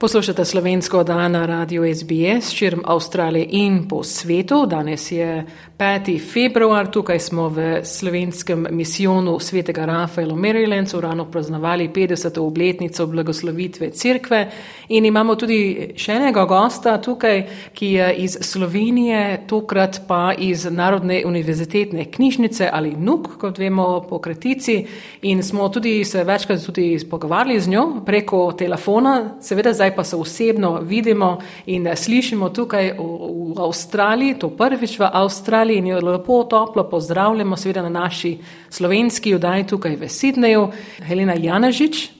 Poslušate slovensko dan na radiju SBS, širom Avstralije in po svetu. Danes je 5. februar, tukaj smo v slovenskem misijonu svetega Rafaela Marylandsu, rano praznovali 50. obletnico blagoslovitve cerkve in imamo tudi še enega gosta tukaj, ki je iz Slovenije, tokrat pa iz Narodne univerzitetne knjižnice ali NUK, kot vemo po kratici in smo tudi se večkrat tudi pogovarjali z njo preko telefona, seveda zdaj pa se osebno vidimo in slišimo tukaj v, v Avstraliji, to prvič v Avstraliji in jo lepo toplo pozdravljamo, seveda na naši slovenski oddaji tukaj v Sidneju, Helena Janažič.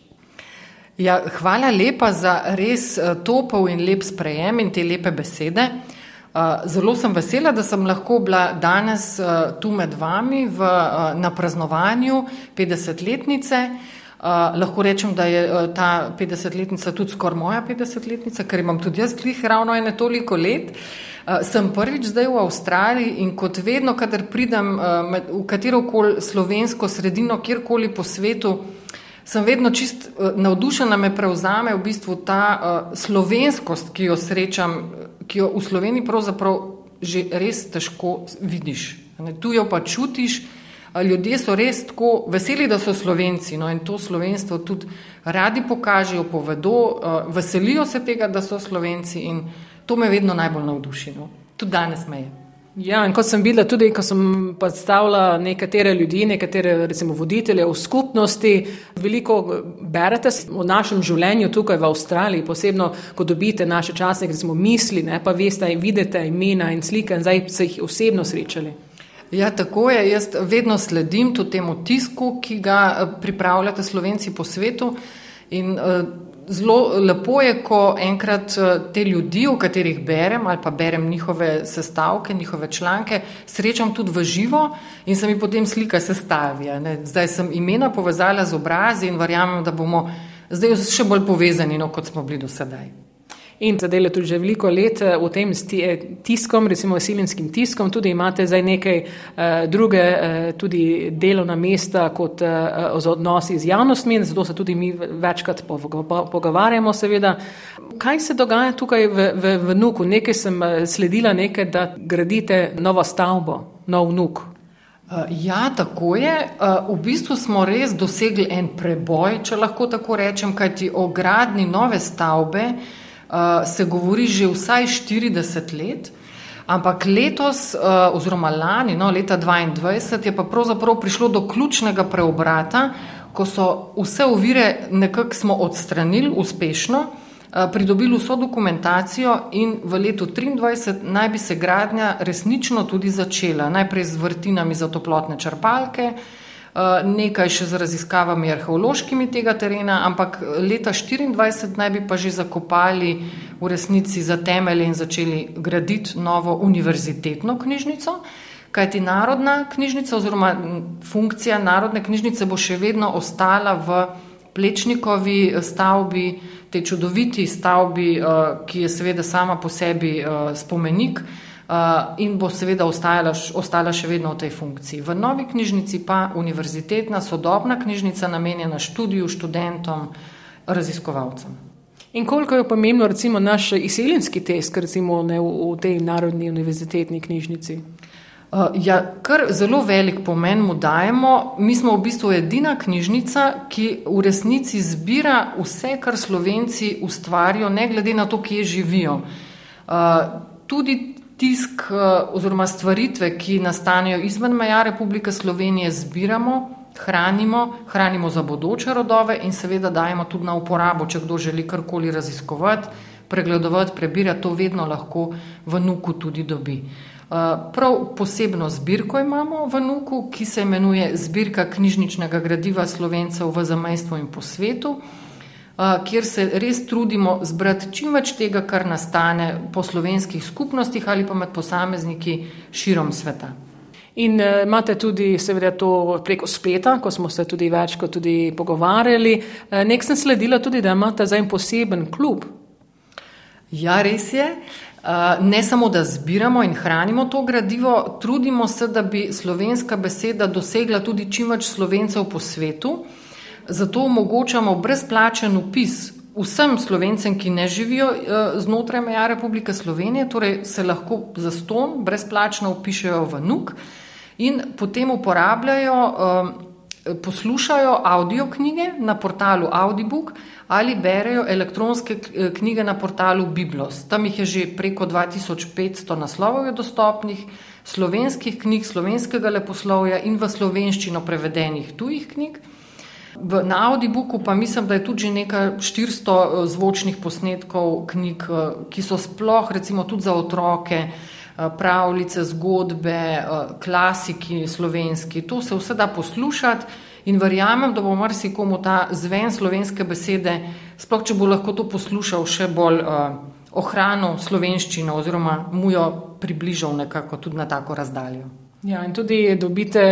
Ja, hvala lepa za res eh, topel in lep sprejem in te lepe besede. Eh, zelo sem vesela, da sem lahko bila danes eh, tu med vami v, na praznovanju 50-letnice. Uh, lahko rečem, da je uh, ta 50-letnica tudi skoraj moja 50-letnica, ker imam tudi jaz klih ravno ene toliko let. Uh, sem prvič zdaj v Avstraliji in kot vedno, kadar pridem uh, med, v katero koli slovensko sredino, kjerkoli po svetu, sem vedno čist uh, navdušena, me prevzame v bistvu ta uh, slovenskost, ki jo srečam, ki jo v Sloveniji pravzaprav že res težko vidiš. Ne, tu jo pa čutiš ljudje so res tako veseli, da so slovenci no, in to slovenstvo tudi radi pokažejo, povedo, uh, veselijo se tega, da so slovenci in to me vedno najbolj navduši. No. Tudi danes me je. Ja, in kot sem videla, tudi ko sem predstavila nekatere ljudi, nekatere recimo voditelje v skupnosti, veliko berete o našem življenju tukaj v Avstraliji, posebno, ko dobite naše časnike, recimo misli, ne, pa veste, vidite imena in slike in zdaj se jih osebno srečali. Ja, tako je. Jaz vedno sledim tudi temu tisku, ki ga eh, pripravljate slovenci po svetu. In uh, zelo lepo je, ko enkrat uh, te ljudi, o katerih berem ali pa berem njihove sestavke, njihove članke, srečam tudi v živo in se mi potem slika sestavlja. Zdaj sem imena povezala z obrazi in verjamem, da bomo zdaj še bolj povezani, no, kot smo bili do sedaj. In da delate tudi že veliko let eh, v tem eh, tiskom, recimo silenskim tiskom, tudi imate zdaj nekaj uh, druge tudi delovna mesta kot z odnosi z javnostmi in zato se tudi mi večkrat pogovarjamo seveda. Kaj se dogaja tukaj v, v, v Nuku? Nekaj sem sledila, nekaj, da gradite novo stavbo, nov Nuk. Ja, tako je. V bistvu smo res dosegli en preboj, če lahko tako rečem, kajti o gradni nove stavbe se govori že vsaj 40 let, ampak letos, uh, oziroma lani, no, leta 2022, je pa pravzaprav prišlo do ključnega preobrata, ko so vse ovire nekako odstranili uspešno, uh, pridobili vso dokumentacijo in v letu 2023 naj bi se gradnja resnično tudi začela. Najprej z vrtinami za toplotne črpalke. Eh, nekaj še z raziskavami arheološkimi tega terena, ampak leta 2024 naj bi pa že zakopali v resnici za temelje in začeli graditi novo univerzitetno knjižnico. Kajti narodna knjižnica oziroma funkcija narodne knjižnice bo še vedno ostala v Plečnikovi stavbi, tej čudoviti stavbi, eh, ki je seveda sama po sebi eh, spomenik. Uh, in bo seveda ostajala, ostala še vedno v tej funkciji. V novi knjižnici pa univerzitetna, sodobna knjižnica, namenjena študiju, študentom, raziskovalcem. In koliko je pomembno, recimo, naš izseljenski test, recimo ne, v, v tej narodni univerzitetni knjižnici? Uh, ja, kar zelo velik pomen mu dajemo. Mi smo v bistvu edina knjižnica, ki v resnici zbira vse, kar slovenci ustvarijo, ne glede na to, kje živijo. Uh, tudi tisk eh, oziroma stvaritve, ki nastanejo izven meja Republike Slovenije, zbiramo, hranimo, hranimo za bodoče rodove in seveda dajemo tudi na uporabo, če kdo želi karkoli raziskovati, pregledovati, prebirati, to vedno lahko v nuku tudi dobi. Eh, prav posebno zbirko imamo v nuku, ki se imenuje Zbirka knjižničnega gradiva slovencev v zamejstvu in po svetu kjer se res trudimo zbrati čim več tega, kar nastane po slovenskih skupnostih ali pa med posamezniki širom sveta. In uh, imate tudi, seveda, to preko spleta, ko smo se tudi večkrat tudi pogovarjali. Uh, nek sem sledila tudi, da imate en poseben klub. Ja, res je. Ne samo, da zbiramo in hranimo to gradivo, trudimo se, da bi slovenska beseda dosegla tudi čim več slovencev po svetu. Zato omogočamo brezplačen upis vsem slovencem, ki ne živijo uh, znotraj meja Republike Slovenije, torej se lahko za ston brezplačno upišajo v NUK in potem uporabljajo, uh, poslušajo audio knjige na portalu Audibook ali berejo elektronske knjige na portalu Biblos. Tam jih je že preko 2500 naslovov dostopnih, slovenskih knjig, slovenskega leposlovja in v slovenščino prevedenih tujih knjig. V, na Audibooku pa mislim, da je tudi že nekaj 400 eh, zvočnih posnetkov knjig, eh, ki so sploh recimo tudi za otroke, eh, pravljice, zgodbe, klasiki slovenski. To se vse da poslušati in verjamem, da bo marsikomu ta zven slovenske besede, sploh če bo lahko to poslušal, še bolj ohranil slovenščino oziroma mu jo približal nekako tudi na tako razdaljo. Ja, in tudi dobite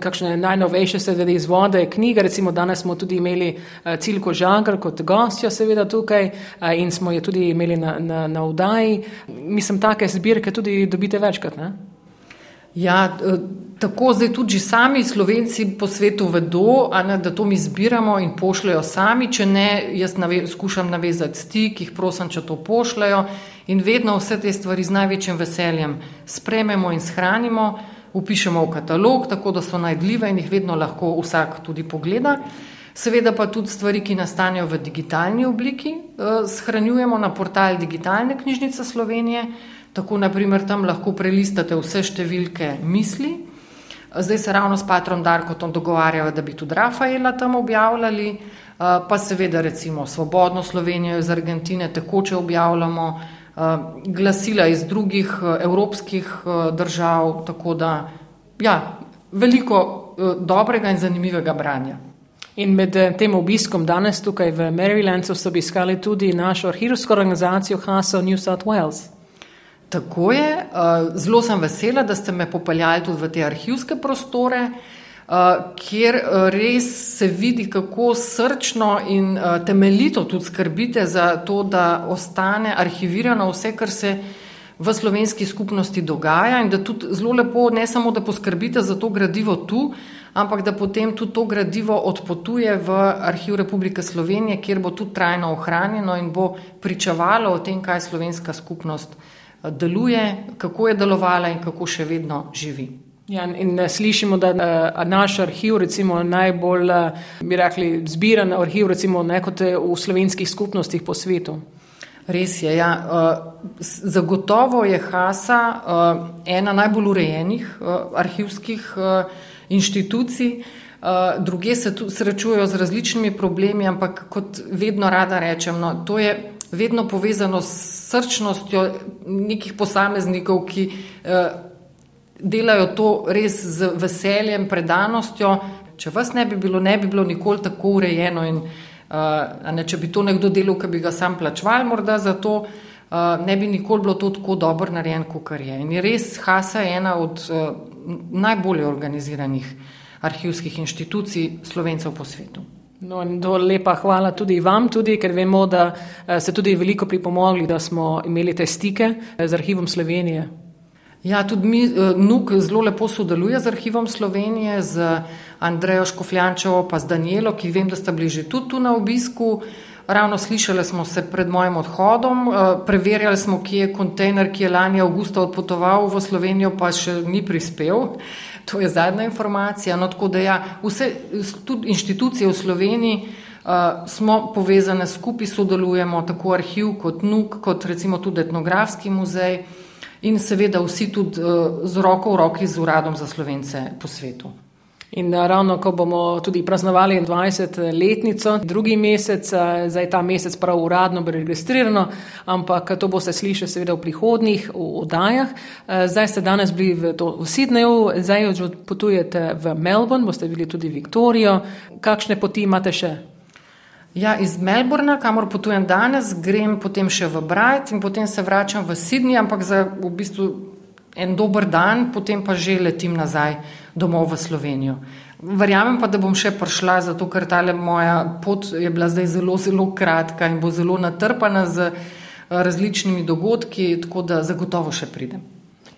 kakšne najnovejše seveda izvode knjige, recimo danes smo tudi imeli uh, Cilko Žagr kot gostjo seveda tukaj uh, in smo jo tudi imeli na, na, na vdaji. Mislim, take zbirke tudi dobite večkrat, ne? Ja, eh, tako zdaj tudi sami slovenci po svetu vedo, ne, da to mi zbiramo in pošljajo sami, če ne, jaz nave, skušam navezati stik, jih prosim, če to pošljajo in vedno vse te stvari z največjim veseljem sprememo in shranimo upišemo v katalog, tako da so najdljive in jih vedno lahko vsak tudi pogleda. Seveda pa tudi stvari, ki nastanejo v digitalni obliki, eh, shranjujemo na portal Digitalne knjižnice Slovenije, tako naprimer tam lahko prelistate vse številke misli. Zdaj se ravno s Patrom Darkotom dogovarjajo, da bi tudi Rafaela tam objavljali, eh, pa seveda recimo Svobodno Slovenijo iz Argentine tekoče objavljamo, glasila iz drugih eh, evropskih eh, držav, tako da ja, veliko dobrega in zanimivega branja. In med tem obiskom danes tukaj v Marylandu so obiskali tudi našo arhivsko organizacijo HASO New South Wales. Tako je, zelo sem vesela, da ste me popeljali tudi v te arhivske prostore. Eh, kjer eh, res se vidi, kako srčno in eh, temeljito tudi skrbite za to, da ostane arhivirano vse, kar se v slovenski skupnosti dogaja in da tudi zelo lepo ne samo, da poskrbite za to gradivo tu, ampak da potem tudi to gradivo odpotuje v arhiv Republike Slovenije, kjer bo tudi trajno ohranjeno in bo pričevalo o tem, kaj slovenska skupnost deluje, kako je delovala in kako še vedno živi. Ja, in slišimo, da uh, naš arhiv, recimo, najbolj, uh, bi rekli, zbiran arhiv, recimo, ne kot v slovenskih skupnostih po svetu. Res je. Ja. Uh, zagotovo je Hasa uh, ena najbolj urejenih uh, arhivskih inštitucij. Druge se tu srečujejo z različnimi problemi, ampak kot vedno rada rečem, no, to je vedno povezano s srčnostjo nekih posameznikov, ki. Delajo to res z veseljem, predanostjo. Če vas ne bi bilo, ne bi bilo nikoli tako urejeno. In, uh, ne, če bi to nekdo delal, ki bi ga sam plačval, morda za to, uh, ne bi nikoli bilo to tako dobro narejeno, kot je. In je res Hasa ena od uh, najbolje organiziranih arhivskih inštitucij slovencev po svetu. No, lepa hvala tudi vam, tudi, ker vemo, da ste tudi veliko pripomogli, da smo imeli te stike z arhivom Slovenije. Ja, tudi mi, eh, NUK zelo lepo sodeluje z Arhivom Slovenije, z Andrejo Škofljančevo, pa z Danielo, ki vem, da sta bili že tudi tu na obisku. Ravno slišali smo se pred mojim odhodom, eh, preverjali smo, kje je kontejner, ki je lani avgusta odpotoval v Slovenijo, pa še ni prispel. To je zadnja informacija. No, tako da ja, vse tudi inštitucije v Sloveniji uh, smo povezane skupaj, sodelujemo, tako arhiv kot NUK, kot recimo tudi etnografski muzej in seveda vsi tudi uh, z roko v roki z uradom za slovence po svetu. In eh, ravno, ko bomo tudi praznovali 20-letnico, drugi mesec, eh, zdaj ta mesec prav uradno registrirano, ampak to boste slišali seveda v prihodnih oddajah. Zdaj ste danes bili v, v Sydneyju, zdaj potujete v Melbourne, boste bili tudi v Viktorijo. Kakšne poti imate še? Ja, iz Melbourna, kamor potujem danes, grem potem še v Bright in potem se vračam v Sydney, ampak za v bistvu en dober dan, potem pa že letim nazaj domov v Slovenijo. Verjamem pa, da bom še prišla, zato ker ta moja pot je bila zdaj zelo, zelo kratka in bo zelo natrpana z eh, različnimi dogodki, tako da zagotovo še pridem.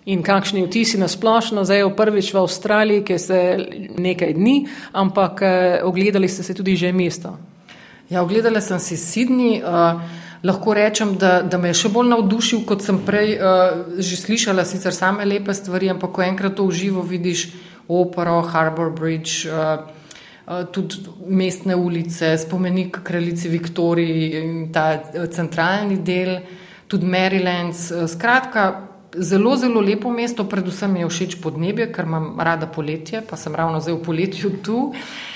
In kakšni vtisi na splošno, zdaj je prvič v Avstraliji, ki ste nekaj dni, ampak eh, ogledali ste se tudi že mesto. Ja, ogledala sem si Sydney. Uh, lahko rečem, da, da me je še bolj navdušil, kot sem prej uh, že slišala, sicer same lepe stvari, ampak ko enkrat to v živo vidiš, opero, Harbour Bridge. Uh, Tudi mestne ulice, spomenik kraljici Viktoriji in ta centralni del, tudi Maryland. Skratka, zelo, zelo lepo mesto, predvsem mi je všeč podnebje, ker imam rada poletje, pa sem ravno zdaj v poletju tu. Uh,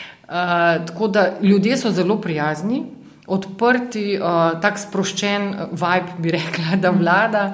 tako da ljudje so zelo prijazni, odprti, uh, tako sproščen vibe, bi rekla, da vlada.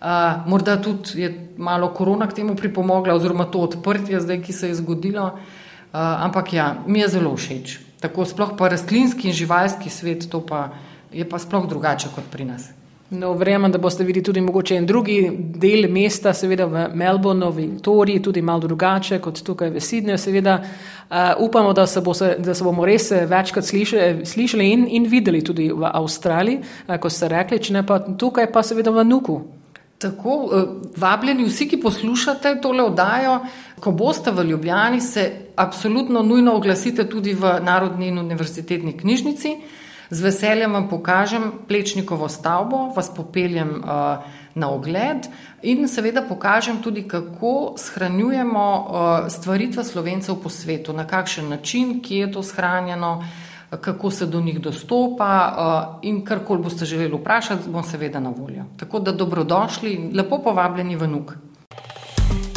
Uh, morda tudi je malo korona k temu pripomogla, oziroma to odprtje, zdaj, ki se je zgodilo. Uh, ampak ja, mi je zelo všeč. Tako sploh pa rastlinski in živalski svet, to pa je pa sploh drugače kot pri nas. No, verjamem, da boste videli tudi mogoče en drugi del mesta, seveda v Melbourneu, v Viktoriji, tudi malo drugače kot tukaj v Sydneyju. Seveda uh, upamo, da se, bo se, da se bomo res večkrat slišali, slišali in, in videli tudi v Avstraliji, uh, kot ste rekli, če ne pa tukaj, pa seveda v Nuku. Tako, vabljeni vsi, ki poslušate tole oddajo, ko boste v Ljubljani, se absolutno nujno oglasite tudi v Narodni in univerzitetni knjižnici. Z veseljem vam pokažem Plečnikovo stavbo, vas popeljem uh, na ogled in seveda pokažem tudi, kako shranjujemo uh, stvaritve slovencev po svetu, na kakšen način, kje je to shranjeno, kako se do njih dostopa uh, in karkoli boste želeli vprašati, bom seveda na voljo. Tako da dobrodošli in lepo povabljeni v Nuk.